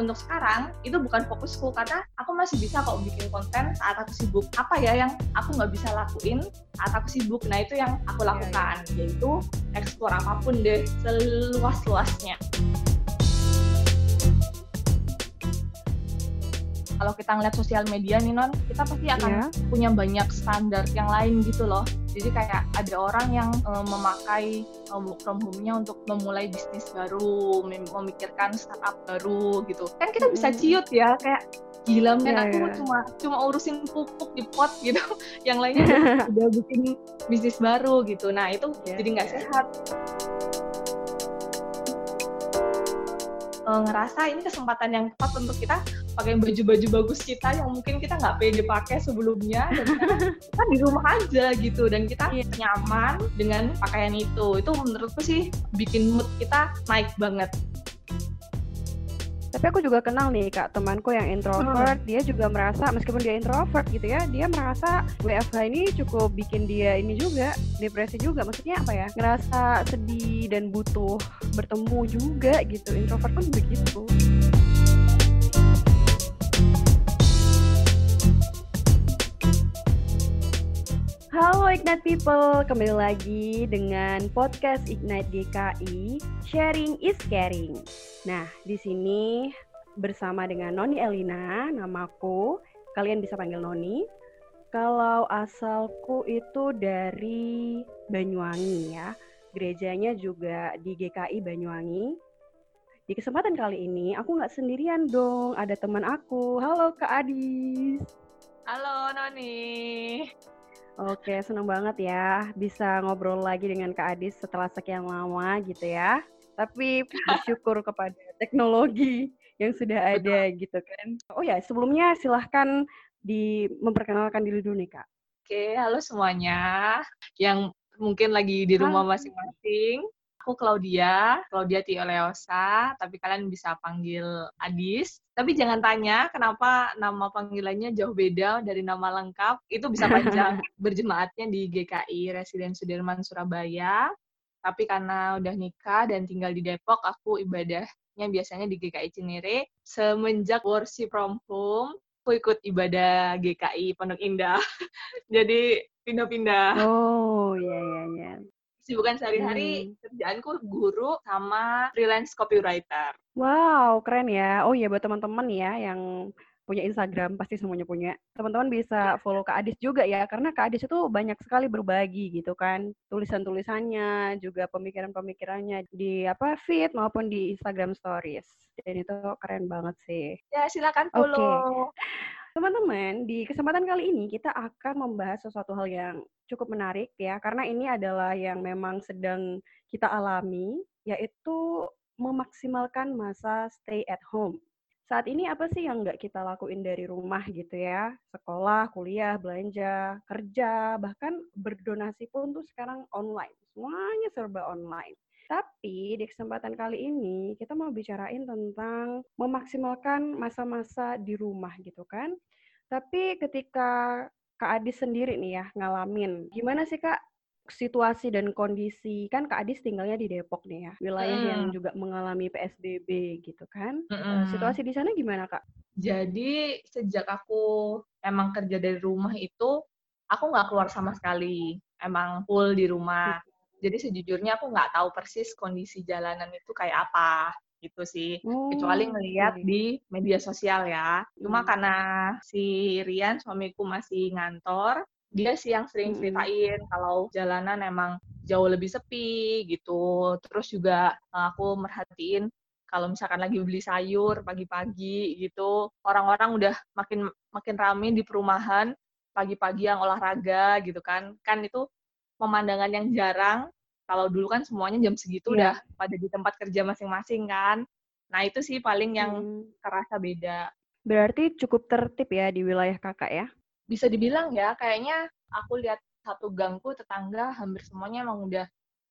untuk sekarang itu bukan fokusku karena aku masih bisa kok bikin konten saat aku sibuk. Apa ya yang aku nggak bisa lakuin saat aku sibuk? Nah itu yang aku Iya, lakukan yaitu eksplor apa pun deh seluas-luasnya. Kalau kita ngeliat sosial media nih non kita pasti akan Iya. punya banyak standar yang lain gitu loh jadi kayak ada orang yang eh, memakai eh, work from home-nya untuk memulai bisnis baru mem- memikirkan startup baru gitu. Kan kita bisa ciut ya kayak gila men Iya, aku iya. cuma cuma urusin pupuk di pot gitu. Yang lainnya udah, udah bikin bisnis baru gitu. Nah itu Iya, jadi nggak iya. sehat. Eh, ngerasa ini kesempatan yang tepat untuk kita pakai baju-baju bagus kita yang mungkin kita nggak pede pakai sebelumnya dan kita di rumah aja gitu dan kita Iya. nyaman dengan pakaian itu itu menurutku sih bikin mood kita naik banget Tapi aku juga kenal nih kak temanku yang introvert, dia juga merasa meskipun dia introvert gitu ya, dia merasa WFH ini cukup bikin dia ini juga depresi juga. Maksudnya apa ya? Ngerasa sedih dan butuh bertemu juga gitu. Introvert pun begitu. Halo Ignite People, kembali lagi dengan podcast Ignite GKI, Sharing is Caring. Nah, di sini bersama dengan Noni Elina, namaku. Kalian bisa panggil Noni. Kalau asalku itu dari Banyuwangi ya. Gerejanya juga di GKI Banyuwangi. Di kesempatan kali ini aku nggak sendirian dong, ada teman aku. Halo Kak Adis. halo Noni Oke, senang banget ya bisa ngobrol lagi dengan Kak Adis setelah sekian lama gitu ya. Tapi bersyukur kepada teknologi yang sudah ada gitu kan. Oh ya, sebelumnya silahkan di memperkenalkan diri dulu nih Kak. Oke, halo semuanya yang mungkin lagi di rumah masing-masing. Aku Claudia, Claudia Tio Leosa, tapi kalian bisa panggil Adis. Tapi jangan tanya kenapa nama panggilannya jauh beda dari nama lengkap. Itu bisa panjang berjemaatnya di GKI Residen Sudirman Surabaya. Tapi karena udah nikah dan tinggal di Depok, aku ibadahnya biasanya di GKI Cinere. Semenjak worship from home, aku ikut ibadah GKI Pondok Indah. Jadi pindah-pindah. Oh, iya iya iya. Kesibukan sehari-hari kerjaanku guru sama freelance copywriter. Wow, keren ya. Oh iya buat teman-teman ya yang punya Instagram pasti semuanya punya. Teman-teman bisa follow Kak Adis juga ya karena Kak Adis itu banyak sekali berbagi gitu kan. Tulisan-tulisannya, juga pemikiran-pemikirannya di apa feed maupun di Instagram stories. Dan itu keren banget sih. Ya, silakan follow. Teman-teman, di kesempatan kali ini kita akan membahas sesuatu hal yang cukup menarik ya, karena ini adalah yang memang sedang kita alami, yaitu memaksimalkan masa stay at home. Saat ini apa sih yang nggak kita lakuin dari rumah gitu ya? Sekolah, kuliah, belanja, kerja, bahkan berdonasi pun tuh sekarang online. Semuanya serba online. Tapi di kesempatan kali ini kita mau bicarain tentang memaksimalkan masa-masa di rumah gitu kan. Tapi ketika Kak Adis sendiri nih ya ngalamin, gimana sih Kak situasi dan kondisi kan Kak Adis tinggalnya di Depok nih ya, wilayah yang Hmm. juga mengalami PSBB gitu kan. Mm-mm. Situasi di sana gimana Kak? Jadi sejak aku emang kerja dari rumah itu, aku nggak keluar sama sekali. Emang full di rumah. Jadi sejujurnya aku nggak tahu persis kondisi jalanan itu kayak apa gitu sih. Kecuali Oh, ngeliat oke. di media sosial ya. Cuma Hmm. karena si Rian suamiku masih ngantor, dia sih yang sering Mm-mm. ceritain kalau jalanan emang jauh lebih sepi gitu. Terus juga eh, aku merhatiin kalau misalkan lagi beli sayur pagi-pagi gitu, orang-orang udah makin makin rame di perumahan pagi-pagi yang olahraga gitu kan. Kan itu pemandangan yang jarang. Kalau dulu kan semuanya jam segitu Iya. udah pada di tempat kerja masing-masing kan. Nah, itu sih paling yang Hmm. kerasa beda. Berarti cukup tertib ya di wilayah Kakak ya? Bisa dibilang ya, kayaknya aku lihat satu gangku tetangga hampir semuanya emang udah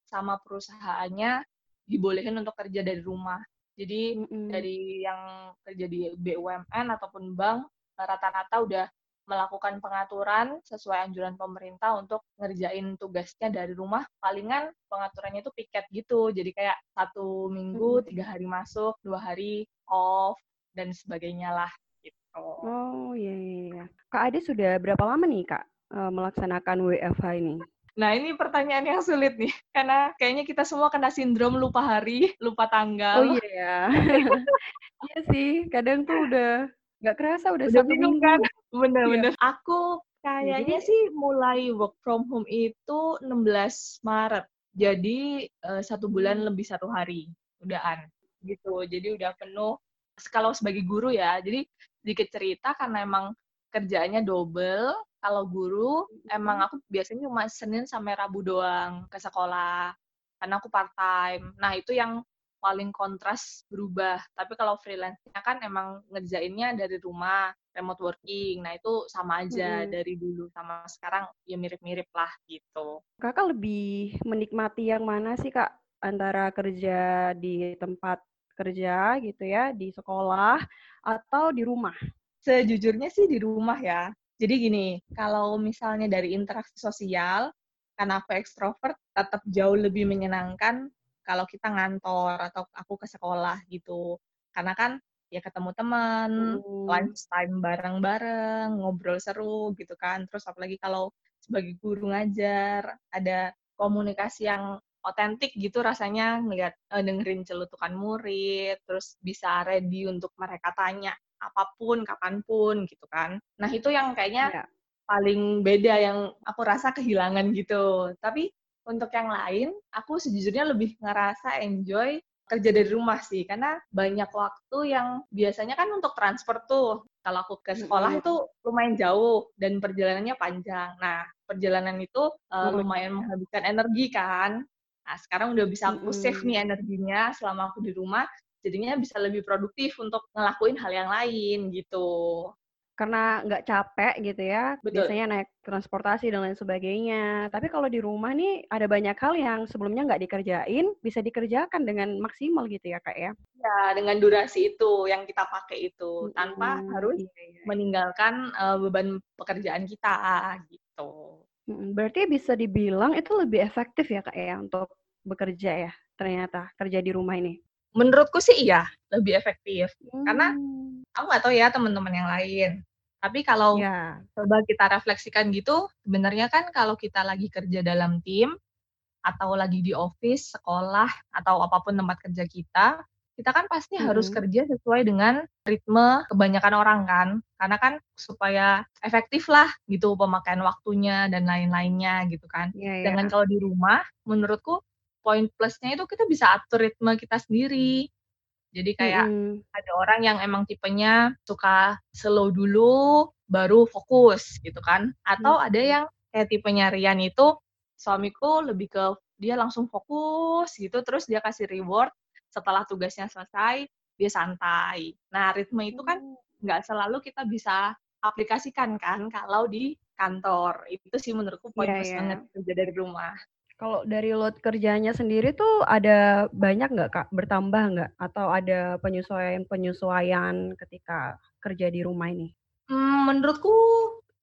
sama perusahaannya dibolehin untuk kerja dari rumah. Jadi Mm-mm. dari yang kerja di BUMN ataupun bank rata-rata udah melakukan pengaturan sesuai anjuran pemerintah untuk ngerjain tugasnya dari rumah. Palingan pengaturannya itu piket gitu. Jadi kayak satu minggu, Mm-mm. tiga hari masuk, dua hari off. dan sebagainya lah gitu. Oh iya, iya. iya. Kak Ade sudah berapa lama nih Kak uh, melaksanakan WFH ini? Nah, ini pertanyaan yang sulit nih. Karena kayaknya kita semua kena sindrom lupa hari, lupa tanggal. Oh iya ya. iya sih, kadang tuh udah nggak kerasa udah, udah satu minggu. kan? Bener-bener. Iya. Aku kayaknya Jadi, sih mulai work from home itu 16 Maret. Jadi uh, satu bulan hmm. lebih satu hari. Udahan. Gitu. Jadi udah penuh. Kalau sebagai guru ya, jadi sedikit cerita karena emang kerjaannya double. Kalau guru, emang aku biasanya cuma Senin sampai Rabu doang ke sekolah. Karena aku part time. Nah, itu yang paling kontras berubah. Tapi kalau freelance-nya kan emang ngerjainnya dari rumah, remote working. Nah, itu sama aja hmm. dari dulu sama sekarang ya mirip-mirip lah gitu. Kakak lebih menikmati yang mana sih, Kak? Antara kerja di tempat kerja gitu ya, di sekolah atau di rumah? Sejujurnya sih di rumah ya. Jadi gini, kalau misalnya dari interaksi sosial, karena aku ekstrovert, tetap jauh lebih menyenangkan kalau kita ngantor atau aku ke sekolah gitu. Karena kan ya ketemu teman, hmm. lunch time bareng-bareng, ngobrol seru gitu kan. Terus apalagi kalau sebagai guru ngajar, ada komunikasi yang otentik gitu rasanya ngeliat uh, dengerin celutukan murid, terus bisa ready untuk mereka tanya apa pun, kapan pun gitu kan. Nah itu yang kayaknya ya. paling beda yang aku rasa kehilangan gitu. Tapi untuk yang lain, aku sejujurnya lebih ngerasa enjoy kerja dari rumah sih. Karena banyak waktu yang biasanya kan untuk transfer tuh. Kalau aku ke sekolah itu lumayan jauh dan perjalanannya panjang. Nah perjalanan itu uh, lumayan menghabiskan energi kan. Nah sekarang udah bisa aku save nih energinya selama aku di rumah jadinya bisa lebih produktif untuk ngelakuin hal yang lain gitu karena nggak capek gitu ya Betul. biasanya naik transportasi dan lain sebagainya. Tapi kalau di rumah nih ada banyak hal yang sebelumnya nggak dikerjain bisa dikerjakan dengan maksimal gitu ya kak ya? Ya dengan durasi itu yang kita pakai itu hmm, tanpa harus iya, iya. meninggalkan uh, beban pekerjaan kita gitu. Berarti bisa dibilang itu lebih efektif ya kak ya untuk bekerja ya ternyata kerja di rumah ini? Menurutku sih iya lebih efektif. Hmm. karena aku nggak tahu ya teman-teman yang lain tapi kalau yeah. coba kita refleksikan gitu sebenarnya kan kalau kita lagi kerja dalam tim atau lagi di office sekolah atau apa pun tempat kerja kita kita kan pasti hmm. harus kerja sesuai dengan ritme kebanyakan orang kan karena kan supaya efektif lah gitu pemakaian waktunya dan lain-lainnya gitu kan yeah, yeah. dengan kalau di rumah menurutku poin plusnya itu kita bisa atur ritme kita sendiri. Jadi kayak mm ada orang yang emang tipenya suka slow dulu baru fokus gitu kan. Atau mm ada yang kayak tipenya Rian itu suamiku lebih ke dia langsung fokus gitu terus dia kasih reward setelah tugasnya selesai dia santai. Nah, ritme itu kan mm. nggak selalu kita bisa aplikasikan kan kalau di kantor. Itu sih menurutku poin yeah, yeah. banget kerja dari rumah. Kalau dari load kerjanya sendiri tuh ada banyak nggak Kak? Bertambah nggak? Atau ada penyesuaian-penyesuaian ketika kerja di rumah ini? Hmm, menurutku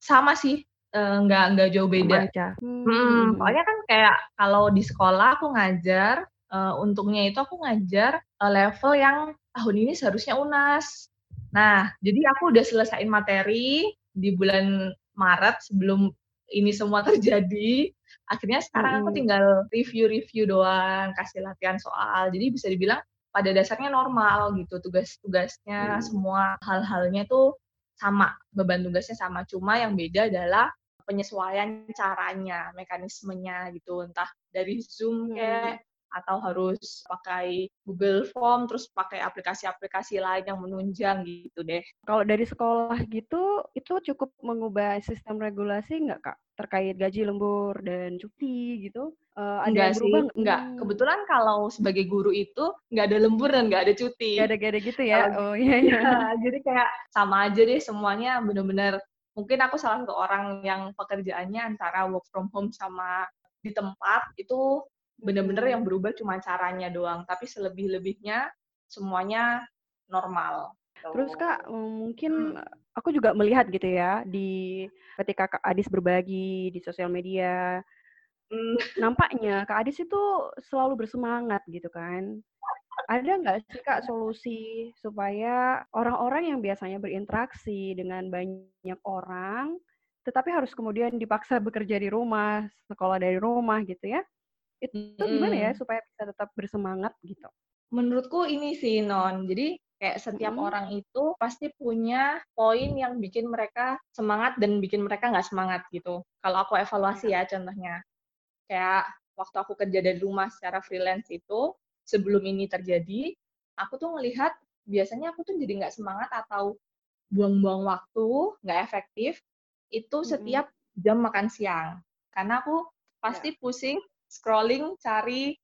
sama sih, uh, nggak nggak jauh beda. Hmm. Hmm, soalnya kan kayak kalau di sekolah aku ngajar, uh, untungnya itu aku ngajar uh, level yang tahun ini seharusnya UNAS. Nah, jadi aku udah selesaiin materi di bulan Maret sebelum ini semua terjadi akhirnya sekarang aku tinggal review-review doang kasih latihan soal. Jadi bisa dibilang pada dasarnya normal gitu tugas-tugasnya hmm. semua hal-halnya tuh sama beban tugasnya sama. Cuma yang beda adalah penyesuaian caranya mekanismenya gitu. Entah dari zoom kayak atau harus pakai Google Form terus pakai aplikasi-aplikasi lain yang menunjang gitu deh. Kalau dari sekolah gitu itu cukup mengubah sistem regulasi nggak kak terkait gaji lembur dan cuti gitu? Uh, ada enggak sih, enggak. Hmm. Kebetulan kalau sebagai guru itu nggak ada lembur dan nggak ada cuti. Nggak ada, gak ada gitu ya? oh iya, iya. Ya, jadi kayak sama aja deh semuanya bener-bener mungkin aku salah satu orang yang pekerjaannya antara work from home sama di tempat itu bener-bener yang berubah cuma caranya doang tapi selebih-lebihnya semuanya normal terus kak mungkin hmm. Aku juga melihat gitu ya di ketika kak Adis berbagi di sosial media hmm. nampaknya kak Adis itu selalu bersemangat gitu kan ada nggak sih Kak solusi supaya orang-orang yang biasanya berinteraksi dengan banyak orang, tetapi harus kemudian dipaksa bekerja di rumah, sekolah dari rumah gitu ya? Itu gimana ya Hmm. supaya bisa tetap bersemangat gitu? Menurutku ini sih Non. Jadi kayak setiap Mhm. orang itu pasti punya poin yang bikin mereka semangat dan bikin mereka nggak semangat gitu. Kalau aku evaluasi Ya. ya contohnya, kayak waktu aku kerja dari rumah secara freelance itu, sebelum ini terjadi, aku tuh ngelihat biasanya aku tuh jadi nggak semangat atau buang-buang waktu, nggak efektif, itu setiap jam makan siang. Karena aku pasti Ya. pusing scrolling cari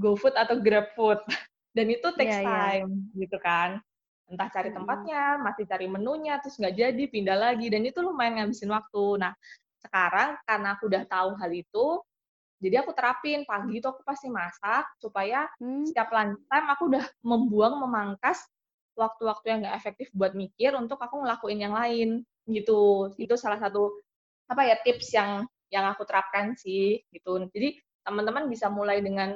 GoFood atau GrabFood. Dan itu takes Iya iya. time gitu kan. Entah cari tempatnya, masih cari menunya, terus nggak jadi, pindah lagi, dan itu lumayan ngabisin waktu. Nah, sekarang karena aku udah tahu hal itu, jadi aku terapin pagi itu aku pasti masak supaya Hmm. setiap lunchtime aku udah membuang, memangkas waktu-waktu yang nggak efektif buat mikir untuk aku ngelakuin yang lain gitu. Itu salah satu apa ya tips yang yang aku terapkan sih gitu. Jadi teman-teman bisa mulai dengan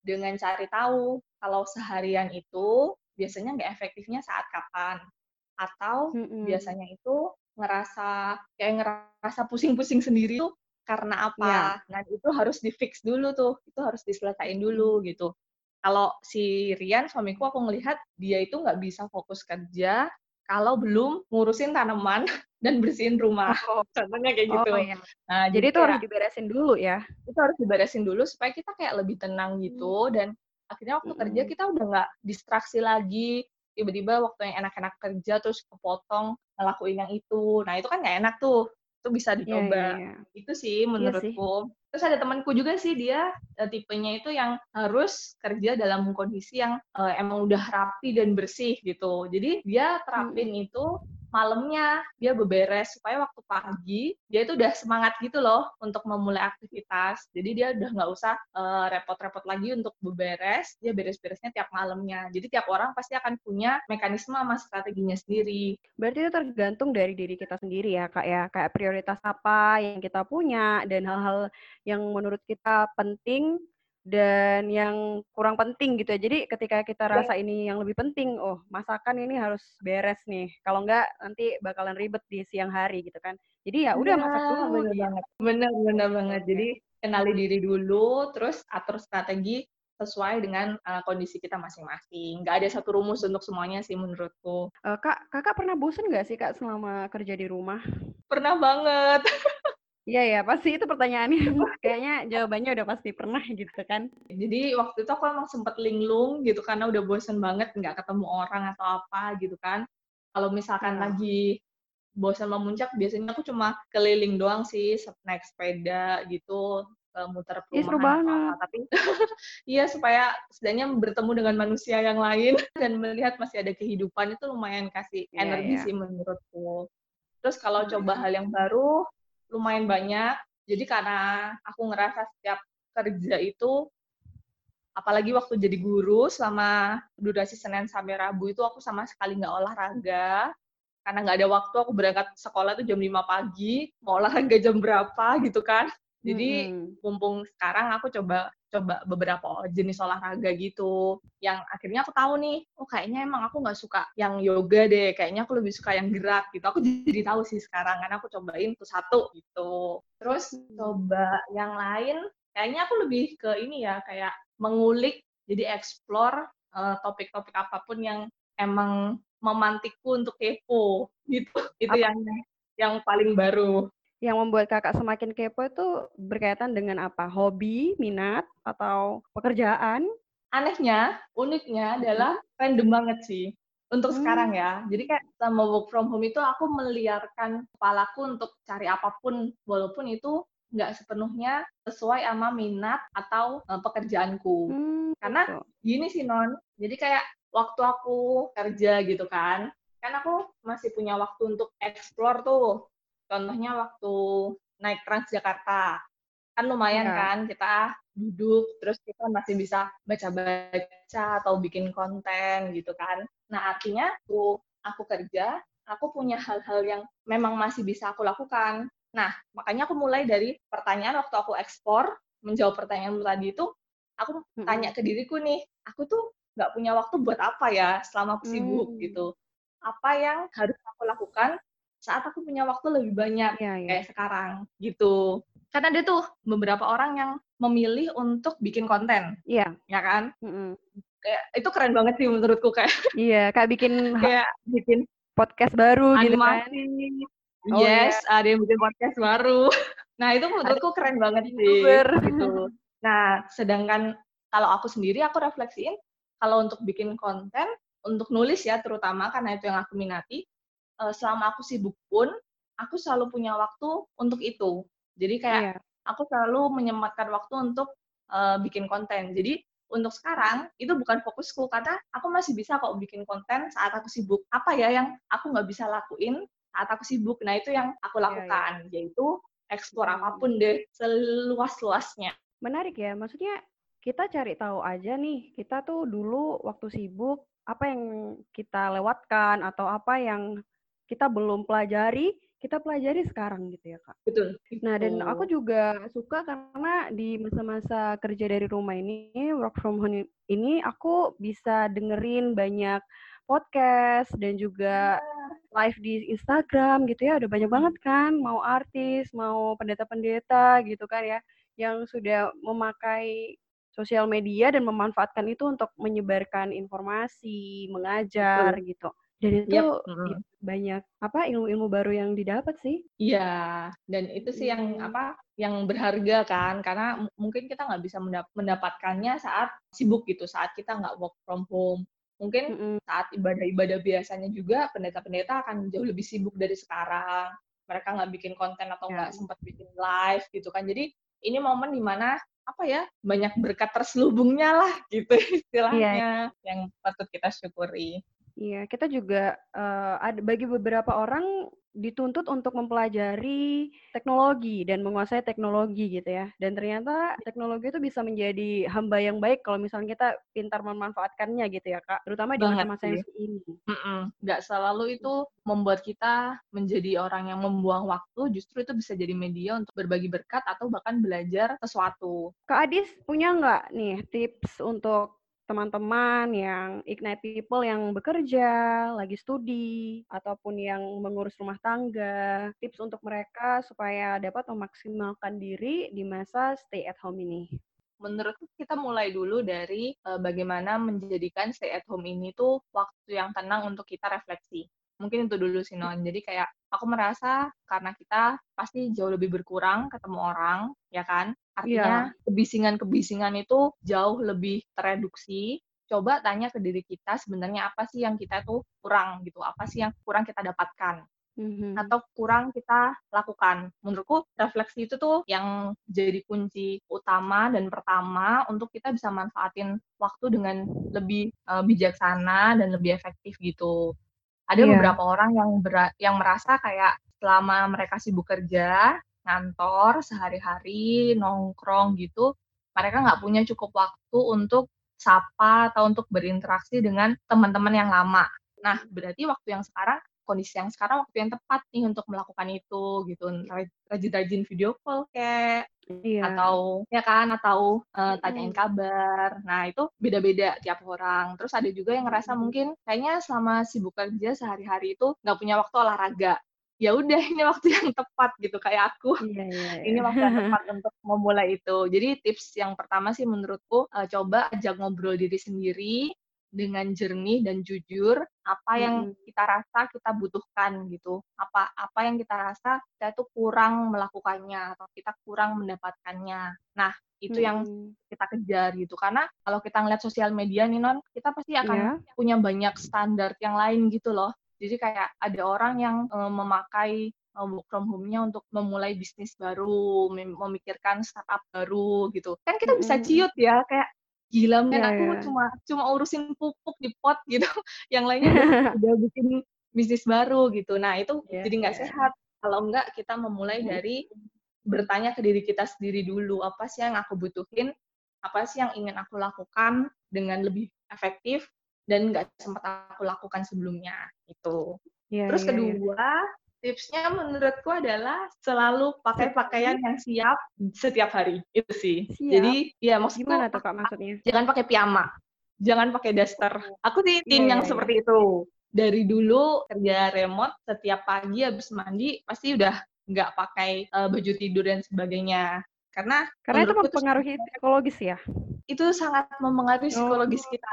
dengan cari tahu kalau seharian itu biasanya nggak efektifnya saat kapan atau Mhm. biasanya itu ngerasa kayak ngerasa pusing-pusing sendiri tuh karena apa. Nah, itu harus di-fix dulu tuh, itu harus diselesain Mhm. dulu gitu. Kalau si Rian, suamiku, aku ngelihat dia itu nggak bisa fokus kerja kalau belum ngurusin tanaman dan bersihin rumah. Oh. Contohnya kayak Oh gitu. iya. Nah, Jadi jadi itu harus diberesin dulu ya? itu harus diberesin dulu supaya kita kayak lebih tenang Hmm. gitu dan akhirnya waktu kerja Mhm. kita udah nggak distraksi lagi, tiba-tiba waktu yang enak-enak kerja terus kepotong ngelakuin yang itu. Nah, itu kan nggak enak tuh. Itu bisa Iya dicoba. iya. Itu sih Iya sih. menurutku. Terus ada temanku juga sih dia eh, tipenya itu yang harus kerja dalam kondisi yang eh, emang udah rapi dan bersih gitu. Jadi dia terapin Mhm. itu malamnya dia beberes supaya waktu pagi dia itu udah semangat gitu loh untuk memulai aktivitas. Jadi dia udah nggak usah eh, repot-repot lagi untuk beberes, dia beres-beresnya tiap malamnya. Jadi tiap orang pasti akan punya mekanisme sama strateginya sendiri. Berarti itu tergantung dari diri kita sendiri ya, Kak, ya. Kayak prioritas apa yang kita punya dan hal-hal yang menurut kita penting dan yang kurang penting gitu ya. Jadi ketika kita Dan rasa ini yang lebih penting, oh masakan ini harus beres nih. Kalau enggak nanti bakalan ribet di siang hari gitu kan. Jadi ya udah masak Iya, dulu bener gitu. banget. Bener bener banget. Jadi kenali diri dulu, terus atur strategi sesuai dengan uh, kondisi kita masing-masing. Nggak ada satu rumus untuk semuanya sih menurutku. Eh, Kak, Kakak pernah bosen nggak sih Kak selama kerja di rumah? Pernah banget. Iya ya, pasti itu pertanyaannya. Kayaknya jawabannya udah pasti pernah gitu kan. Jadi waktu itu aku emang sempet linglung gitu karena udah bosen banget nggak ketemu orang atau apa gitu kan. Kalau misalkan Ya. lagi bosan memuncak, biasanya aku cuma keliling doang sih, naik sepeda gitu, muter seru perumahan apa. banget. Tapi iya supaya setidaknya bertemu dengan manusia yang lain dan melihat masih ada kehidupan itu lumayan kasih Iya, energi iya. sih menurutku. Terus kalau coba hal yang baru, lumayan banyak. Jadi karena aku ngerasa setiap kerja itu, apalagi waktu jadi guru selama durasi Senin sampai Rabu itu aku sama sekali nggak olahraga. Karena nggak ada waktu, aku berangkat sekolah tuh jam 5 pagi, mau olahraga jam berapa gitu kan. Jadi mumpung sekarang aku coba coba beberapa jenis olahraga gitu yang akhirnya aku tahu nih oh kayaknya emang aku nggak suka yang yoga deh kayaknya aku lebih suka yang gerak gitu. Aku jadi tahu sih sekarang karena aku cobain tuh satu gitu. Terus Hmm. coba yang lain kayaknya aku lebih ke ini ya kayak mengulik jadi explore eh, topik-topik apa pun yang emang memantikku untuk kepo gitu. Itu Apa? yang yang paling baru yang membuat kakak semakin kepo itu berkaitan dengan apa? Hobi, minat, atau pekerjaan? anehnya, uniknya adalah random banget sih. Untuk sekarang Hmm. ya. Jadi kayak sama work from home itu aku meliarkan kepalaku untuk cari apa pun, walaupun itu nggak sepenuhnya sesuai sama minat atau eh, pekerjaanku. Hmm, Karena gitu. gini sih Non, jadi kayak waktu aku kerja gitu kan, kan aku masih punya waktu untuk explore tuh. Contohnya waktu naik Transjakarta kan lumayan Ya. kan kita duduk terus kita masih bisa baca-baca atau bikin konten gitu kan. Nah artinya tuh aku kerja, aku punya hal-hal yang memang masih bisa aku lakukan. Nah makanya aku mulai dari pertanyaan waktu aku ekspor menjawab pertanyaanmu tadi itu, aku tanya ke diriku nih, aku tuh nggak punya waktu buat apa ya selama aku sibuk Hmm. gitu. Apa yang harus aku lakukan saat aku punya waktu lebih banyak Iya, iya. kayak sekarang gitu. Karena ada tuh beberapa orang yang memilih untuk bikin konten, Iya. ya kan? Mm-mm. Kayak itu keren banget sih menurutku kayak Iya, kayak bikin kayak bikin podcast baru gitu kan. animasi. Oh, yes, ada yang bikin podcast baru. Nah, itu menurutku keren banget sih gitu. Nah, sedangkan kalau aku sendiri aku refleksiin kalau untuk bikin konten, untuk nulis ya terutama karena itu yang aku minati, eh, selama aku sibuk pun aku selalu punya waktu untuk itu. Jadi kayak Iya. aku selalu menyempatkan waktu untuk eh, bikin konten. Jadi untuk sekarang itu bukan fokusku karena aku masih bisa kok bikin konten saat aku sibuk. Apa ya yang aku nggak bisa lakuin saat aku sibuk? Nah itu yang aku Iya, iya. lakukan, yaitu eksplor Hmm. apa pun deh seluas-luasnya. Menarik ya, maksudnya kita cari tahu aja nih, kita tuh dulu waktu sibuk, apa yang kita lewatkan atau apa yang kita belum pelajari, kita pelajari sekarang gitu ya, Kak. Betul. Nah, dan Gitu. aku juga suka karena di masa-masa kerja dari rumah ini, work from home ini, aku bisa dengerin banyak podcast dan juga live di Instagram gitu ya. Ada banyak banget kan, mau artis, mau pendeta-pendeta gitu kan ya, yang sudah memakai sosial media dan memanfaatkan itu untuk menyebarkan informasi, mengajar gitu. Dan itu Yap, mm. ya, banyak apa ilmu-ilmu baru yang didapat sih. Iya, dan itu sih yang Hmm. apa yang berharga kan, karena mungkin kita nggak bisa mendap- mendapatkannya saat sibuk gitu, saat kita nggak work from home. Mungkin Mm-mm. saat ibadah-ibadah biasanya juga pendeta-pendeta akan jauh lebih sibuk dari sekarang. Mereka nggak bikin konten atau Ya. nggak sempat bikin live gitu kan. Jadi ini momen di mana apa ya banyak berkat terselubungnya lah gitu istilahnya yang patut kita syukuri. Iya, kita juga eh, ada bagi beberapa orang dituntut untuk mempelajari teknologi dan menguasai teknologi gitu ya. Dan ternyata teknologi itu bisa menjadi hamba yang baik kalau misalnya kita pintar memanfaatkannya gitu ya, Kak. Terutama di masa-masa yang ini. Mm-mm. Nggak selalu itu membuat kita menjadi orang yang membuang waktu, justru itu bisa jadi media untuk berbagi berkat atau bahkan belajar sesuatu. Kak Adis punya nggak nih tips untuk teman-teman yang ignite people yang bekerja, lagi studi, ataupun yang mengurus rumah tangga, tips untuk mereka supaya dapat memaksimalkan diri di masa stay at home ini. Menurutku kita mulai dulu dari eh, bagaimana menjadikan stay at home ini tuh waktu yang tenang untuk kita refleksi. Mungkin itu dulu sih Non. Jadi kayak aku merasa karena kita pasti jauh lebih berkurang ketemu orang, ya kan? Artinya kebisingan-kebisingan itu jauh lebih tereduksi. Coba tanya ke diri kita sebenarnya apa sih yang kita tuh kurang gitu, apa sih yang kurang kita dapatkan Mhm. atau kurang kita lakukan. Menurutku refleksi itu tuh yang jadi kunci utama dan pertama untuk kita bisa manfaatin waktu dengan lebih eh, bijaksana dan lebih efektif gitu. Ada Iya. beberapa orang yang yang merasa kayak selama mereka sibuk kerja, ngantor sehari-hari, nongkrong gitu, mereka nggak punya cukup waktu untuk sapa atau untuk berinteraksi dengan teman-teman yang lama. Nah, berarti waktu yang sekarang kondisi yang sekarang waktu yang tepat nih untuk melakukan itu gitu. Rajin-rajin video call kayak Iya. atau ya kan atau eh, tanyain kabar. Nah itu beda-beda tiap orang. Terus ada juga yang ngerasa mungkin kayaknya selama sibuk kerja sehari-hari itu nggak punya waktu olahraga. Ya udah ini waktu yang tepat gitu kayak aku. Iya, iya, ini iya. waktu yang tepat untuk memulai itu. Jadi tips yang pertama sih menurutku eh, coba ajak ngobrol diri sendiri dengan jernih dan jujur apa yang Mm-mm. kita rasa kita butuhkan gitu. Apa apa yang kita rasa kita tuh kurang melakukannya atau kita kurang mendapatkannya. Nah, itu yang Mm-mm. kita kejar gitu. Karena kalau kita ngeliat sosial media nih Non, kita pasti akan Iya. punya banyak standar yang lain gitu loh. Jadi kayak ada orang yang eh, memakai work from home-nya untuk memulai bisnis baru, mem- memikirkan startup baru gitu. Kan kita bisa ciut ya, kayak gila men Iya, aku iya. cuma cuma urusin pupuk di pot gitu. Yang lainnya udah, udah bikin bisnis baru gitu. Nah, itu Iya, jadi nggak iya. sehat. Kalau enggak kita memulai dari bertanya ke diri kita sendiri dulu, apa sih yang aku butuhin, apa sih yang ingin aku lakukan dengan lebih efektif dan nggak sempat aku lakukan sebelumnya itu. Iya, Terus iya, iya. kedua, tipsnya menurutku adalah selalu pakai pakaian yang siap setiap hari. Itu sih. Siap? Jadi ya maksudku Gimana tuh Kak maksudnya? jangan pakai piyama. jangan pakai daster. Aku sih tim Iya, yang iya, iya. seperti itu. Dari dulu kerja remote, setiap pagi habis mandi pasti udah nggak pakai uh, baju tidur dan sebagainya. Karena Karena itu mempengaruhi psikologis ya? itu sangat mempengaruhi psikologis Oh. kita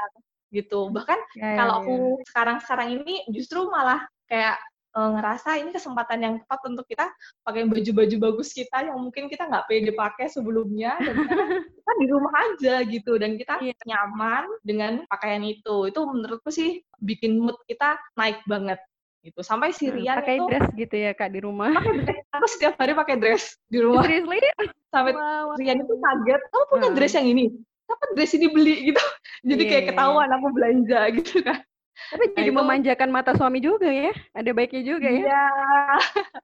gitu. Bahkan Ya, ya, kalau ya. aku sekarang-sekarang ini justru malah kayak eh, ngerasa ini kesempatan yang tepat untuk kita pakai baju-baju bagus kita yang mungkin kita nggak pede pakai sebelumnya dan kita di rumah aja gitu dan kita Iya. nyaman dengan pakaian itu. Itu menurutku sih bikin mood kita naik banget gitu. Sampai si Hmm, Rian pakai itu dress gitu ya kak di rumah. pakai dress. Aku setiap hari pakai dress di rumah. Seriously? Sampai Wow. Rian itu kaget, kamu punya Heeh. dress yang ini? Kapan dress ini beli gitu? Jadi Iya, kayak iya, ketahuan aku belanja gitu kan. Tapi Nah, jadi itu- memanjakan mata suami juga ya. Ada baiknya juga ya. Iya.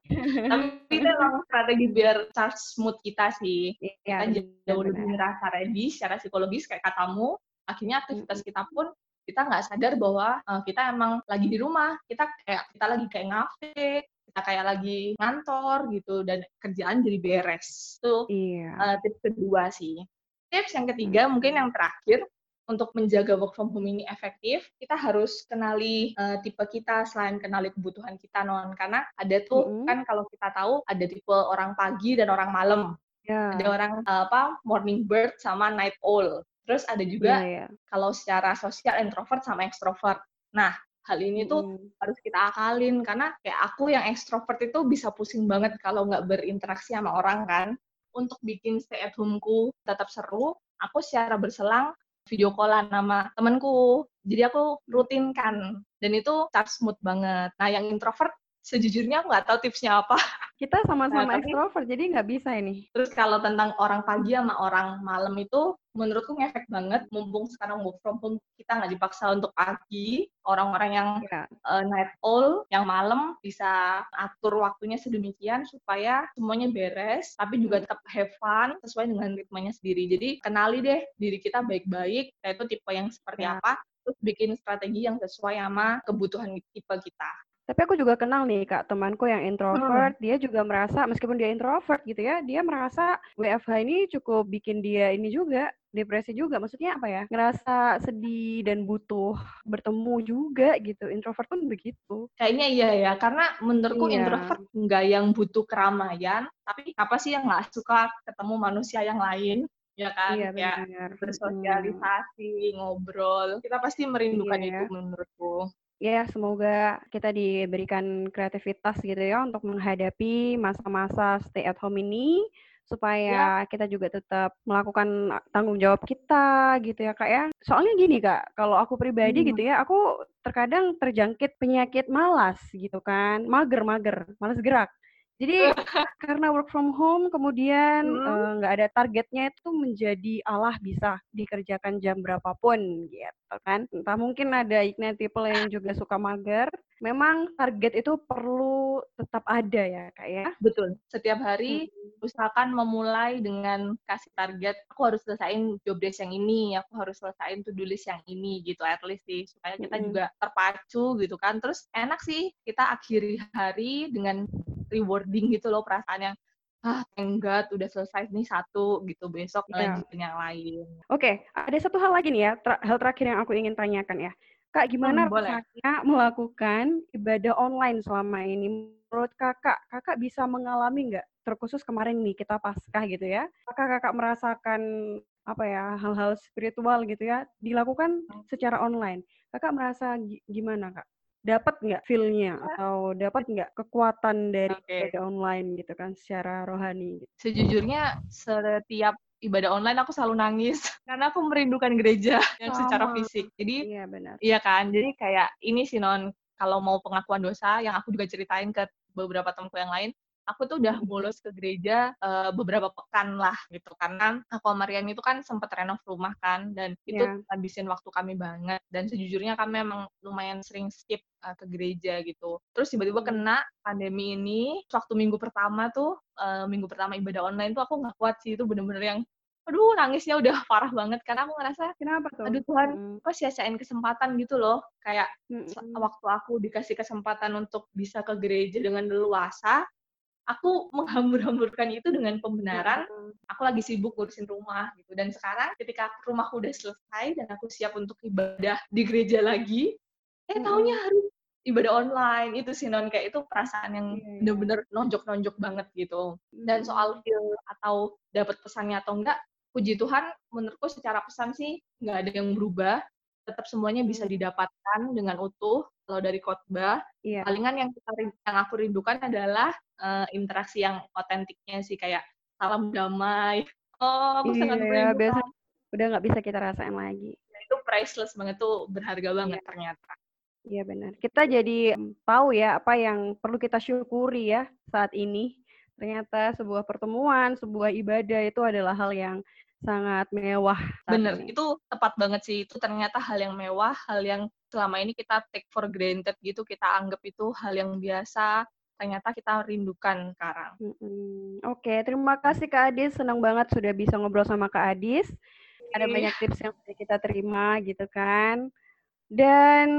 Tapi itu emang strategi biar charge mood kita sih. Iya, Kita jauh benar. lebih ngerasa ready secara psikologis kayak katamu. Akhirnya aktivitas kita pun kita nggak sadar bahwa eh, kita emang lagi di rumah. Kita kayak kita lagi kayak ngafe, kita kayak lagi ngantor gitu dan kerjaan jadi beres. Itu Iya. eh, tips kedua sih. Tips yang ketiga mungkin yang terakhir untuk menjaga work from home ini efektif, kita harus kenali eh, tipe kita selain kenali kebutuhan kita non karena ada tuh Mm-mm. kan kalau kita tahu ada tipe orang pagi dan orang malam, Ya. ada orang eh, apa morning bird sama night owl. Terus ada juga Iya, iya. kalau secara sosial introvert sama extrovert. Nah, hal ini tuh Mm-mm. harus kita akalin karena kayak aku yang ekstrovert itu bisa pusing banget kalau nggak berinteraksi sama orang kan. Untuk bikin stay at home-ku tetap seru, aku secara berselang video callan sama temenku. Jadi aku rutin kan. Dan itu charge mood banget. Nah, yang introvert sejujurnya aku nggak tahu tipsnya apa. Kita sama-sama Nah, tapi- ekstrovert, jadi nggak bisa ini. Terus kalau tentang orang pagi sama orang malam itu menurutku ngefek banget. Mumpung sekarang work from home kita nggak dipaksa untuk pagi. Orang-orang yang Ya. uh, night owl yang malam bisa atur waktunya sedemikian supaya semuanya beres tapi juga tetap have fun sesuai dengan ritmenya sendiri jadi kenali deh diri kita baik-baik kita itu tipe yang seperti Ya. apa terus bikin strategi yang sesuai sama kebutuhan tipe kita Tapi aku juga kenal nih kak temanku yang introvert, dia juga merasa meskipun dia introvert gitu ya, dia merasa WFH ini cukup bikin dia ini juga depresi juga. Maksudnya apa ya? Ngerasa sedih dan butuh bertemu juga gitu. Introvert pun begitu. kayaknya iya ya karena menurutku Iya. introvert nggak yang butuh keramaian tapi apa sih yang nggak suka ketemu manusia yang lain ya kan Iya benar. bersosialisasi ngobrol kita pasti merindukan Iya, itu ya. menurutku Ya, semoga kita diberikan kreativitas gitu ya untuk menghadapi masa-masa stay at home ini supaya kita juga tetap melakukan tanggung jawab kita gitu ya Kak ya. Soalnya gini Kak, kalau aku pribadi Hmm. gitu ya, aku terkadang terjangkit penyakit malas gitu kan, mager-mager, malas gerak. Jadi karena work from home kemudian Hmm. nggak ada targetnya itu menjadi Allah bisa dikerjakan jam berapapun gitu kan. Entah mungkin ada ignite people yang juga suka mager. Memang target itu perlu tetap ada ya kak ya. Betul. Setiap hari usahakan memulai dengan kasih target, aku harus selesaiin job desk yang ini, aku harus selesaiin to-do list yang ini gitu at least sih supaya kita Mm-mm. juga terpacu gitu kan. Terus enak sih kita akhiri hari dengan rewarding gitu loh perasaan yang ah God udah selesai nih satu gitu besok Iya. lanjutin yang lain. Oke, ada satu hal lagi nih ya, hal terakhir yang aku ingin tanyakan ya. Kak, gimana Hmm, rasanya melakukan ibadah online selama ini? Menurut kakak, kakak bisa mengalami nggak, terkhusus kemarin nih kita paskah gitu ya, apakah kakak merasakan apa ya hal-hal spiritual gitu ya dilakukan secara online? Kakak merasa gi- gimana kak? Dapat nggak feel-nya atau dapat nggak kekuatan dari Oke. ibadah online gitu kan secara rohani? Gitu? Sejujurnya setiap ibadah online aku selalu nangis karena aku merindukan gereja yang secara Sama. fisik. Jadi Iya benar. Iya kan, jadi kayak ini sih non, kalau mau pengakuan dosa yang aku juga ceritain ke beberapa temanku yang lain, aku tuh udah bolos ke gereja eh, beberapa pekan lah gitu, karena aku sama Rian itu kan sempat renov rumah kan, dan itu Iya. habisin waktu kami banget, dan sejujurnya kami emang lumayan sering skip eh, ke gereja gitu. Terus tiba-tiba Hmm. kena pandemi ini, waktu minggu pertama tuh, eh, minggu pertama ibadah online tuh aku nggak kuat sih, itu bener-bener yang, aduh nangisnya udah parah banget, karena aku ngerasa, Kenapa tuh? aduh Tuhan, Mm, kok sia-siain kesempatan gitu loh, kayak mm, se- mm. waktu aku dikasih kesempatan untuk bisa ke gereja dengan leluasa, aku menghambur-hamburkan itu dengan pembenaran. Aku lagi sibuk ngurusin rumah gitu. Dan sekarang ketika rumahku udah selesai dan aku siap untuk ibadah di gereja lagi eh taunya harus ibadah online. Itu sih non kayak itu perasaan yang yeah. Iya. bener-bener nonjok-nonjok banget gitu. Dan soal feel atau dapat pesannya atau enggak puji Tuhan menurutku secara pesan sih nggak ada yang berubah tetap semuanya bisa didapatkan dengan utuh kalau dari khotbah yeah. palingan yang kita yang aku rindukan adalah uh, interaksi yang otentiknya sih kayak salam damai oh aku yeah, sangat yeah, biasa udah nggak bisa kita rasain lagi itu priceless banget tuh berharga banget yeah. ternyata Iya benar. Kita jadi tahu ya apa yang perlu kita syukuri ya saat ini. Ternyata sebuah pertemuan, sebuah ibadah itu adalah hal yang sangat mewah. Bener, ini. itu tepat banget sih. Itu ternyata hal yang mewah, hal yang selama ini kita take for granted gitu, kita anggap itu hal yang biasa. Ternyata kita rindukan sekarang. Hmm, Oke, okay. terima kasih Kak Adis. Senang banget sudah bisa ngobrol sama Kak Adis. Ada banyak tips yang kita terima gitu kan. Dan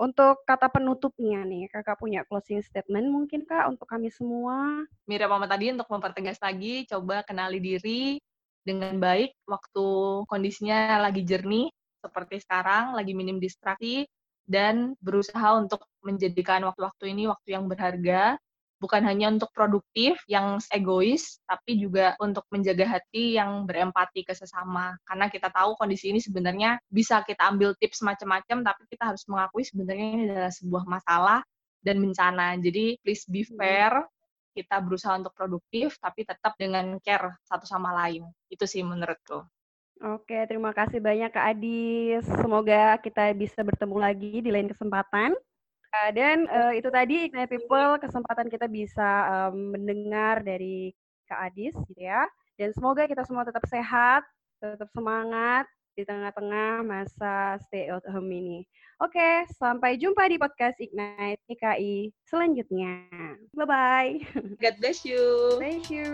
untuk kata penutupnya nih, Kakak punya closing statement mungkin Kak untuk kami semua? Mirip Mama tadi untuk mempertegas lagi, coba kenali diri dengan baik waktu kondisinya lagi jernih seperti sekarang, lagi minim distraksi, dan berusaha untuk menjadikan waktu-waktu ini waktu yang berharga bukan hanya untuk produktif yang egois, tapi juga untuk menjaga hati yang berempati ke sesama. Karena kita tahu kondisi ini sebenarnya bisa kita ambil tips macam-macam, tapi kita harus mengakui sebenarnya ini adalah sebuah masalah dan bencana. Jadi please be hmm. fair, kita berusaha untuk produktif, tapi tetap dengan care satu sama lain. Itu sih menurutku. Oke, terima kasih banyak Kak Adis. Semoga kita bisa bertemu lagi di lain kesempatan. Uh, dan uh, itu tadi Ignite People kesempatan kita bisa um, mendengar dari Kak Adis gitu ya. Dan semoga kita semua tetap sehat, tetap semangat di tengah-tengah masa stay at home ini. Oke, sampai jumpa di podcast Ignite IKI selanjutnya. Bye-bye. God bless you. Bless you.